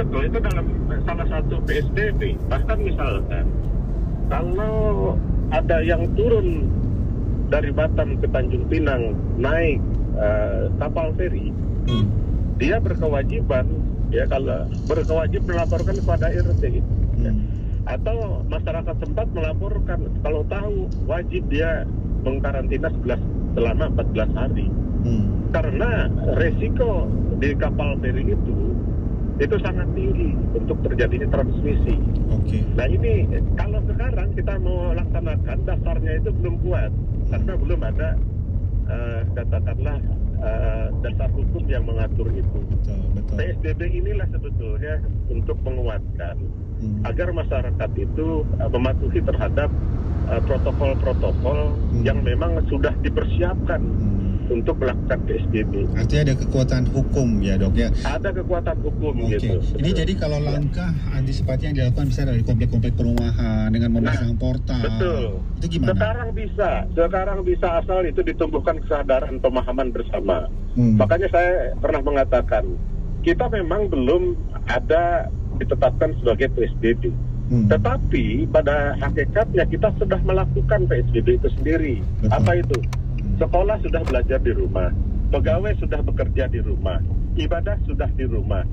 betul itu dalam salah satu PSBB. Bahkan misalkan kalau ada yang turun dari Batam ke Tanjung Pinang naik eh, kapal feri, Hmm. dia berkewajiban ya kalau berkewajib melaporkan kepada RT Hmm. atau masyarakat tempat melaporkan kalau tahu wajib dia mengkarantina 11 selama 14 hari Hmm. karena resiko di kapal feri itu itu sangat tinggi untuk terjadinya transmisi. Oke. Nah ini kalau sekarang kita mau laksanakan dasarnya itu belum kuat karena belum ada eh, katakanlah eh, dasar hukum yang mengatur itu. Betul, betul. PSBB inilah sebetulnya untuk menguatkan Hmm. agar masyarakat itu uh, mematuhi terhadap uh, protokol-protokol Hmm. yang memang sudah dipersiapkan Hmm. Untuk melakukan PSBB. Artinya ada kekuatan hukum ya dok ya. Ada kekuatan hukum Oke. gitu. Ini jadi kalau langkah antisipasi yang dilakukan bisa dari komplek-komplek perumahan dengan memasang portal. Nah, Betul. Itu gimana? Sekarang bisa, sekarang bisa asal itu ditumbuhkan kesadaran pemahaman bersama. Hmm. Makanya saya pernah mengatakan kita memang belum ada ditetapkan sebagai PSBB. Hmm. Tetapi pada hakikatnya kita sudah melakukan PSBB itu sendiri. Betul. Apa itu? Hmm. Sekolah sudah belajar di rumah, pegawai sudah bekerja di rumah, ibadah sudah di rumah.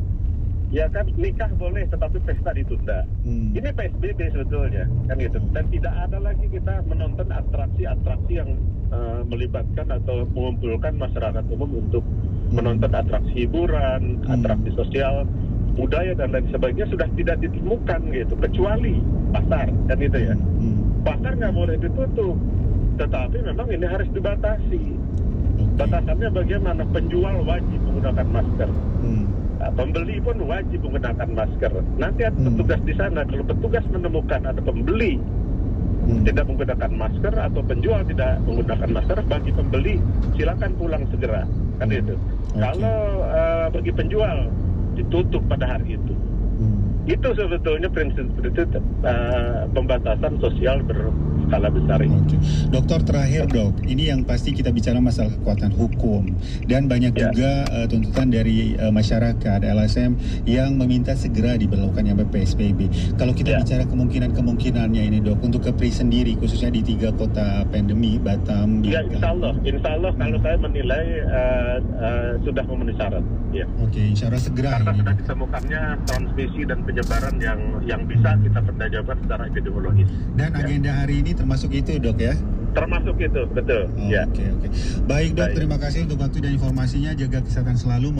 Ya kan nikah boleh tetapi pesta ditunda. Hmm. Ini PSBB sebetulnya kan gitu. Dan tidak ada lagi kita menonton atraksi-atraksi yang eh, melibatkan atau mengumpulkan masyarakat umum untuk menonton atraksi hiburan, Hmm. atraksi sosial, budaya dan lain sebagainya sudah tidak ditemukan gitu. Kecuali pasar kan itu ya. Hmm. Pasar nggak boleh ditutup, tetapi memang ini harus dibatasi. Batasannya bagaimana? Penjual wajib menggunakan masker. Hmm. Nah, pembeli pun wajib menggunakan masker. Nanti ada Hmm. petugas di sana. Kalau petugas menemukan ada pembeli Hmm. tidak menggunakan masker atau penjual tidak menggunakan masker, bagi pembeli silakan pulang segera. Kan Hmm. itu. Oke. Kalau eh, bagi penjual ditutup pada hari itu. Hmm. Itu sebetulnya prinsip itu eh, pembatasan sosial berskala besar ini. Oke. Dokter terakhir dok, ini yang pasti kita bicara masalah kekuatan hukum dan banyak Ya. juga eh, tuntutan dari eh, masyarakat LSM yang meminta segera diberlakukannya PSBB. Kalau kita Ya. bicara kemungkinan-kemungkinannya ini dok, untuk Kepri sendiri khususnya di tiga kota pandemi Batam, Ya, Bintan. insya Allah, insya Allah kalau saya menilai eh, eh, sudah memenuhi syarat. Ya. Oke, insya Allah segera Karena ini sudah ditemukannya transmisi dan penyebaran yang yang bisa kita pertanyaan secara epidemiologis. Dan Ya. agenda hari ini termasuk itu dok ya? Termasuk itu, betul. Oh, ya. Oke oke. Baik dok, Baik. terima kasih untuk waktu dan informasinya. Jaga kesehatan selalu.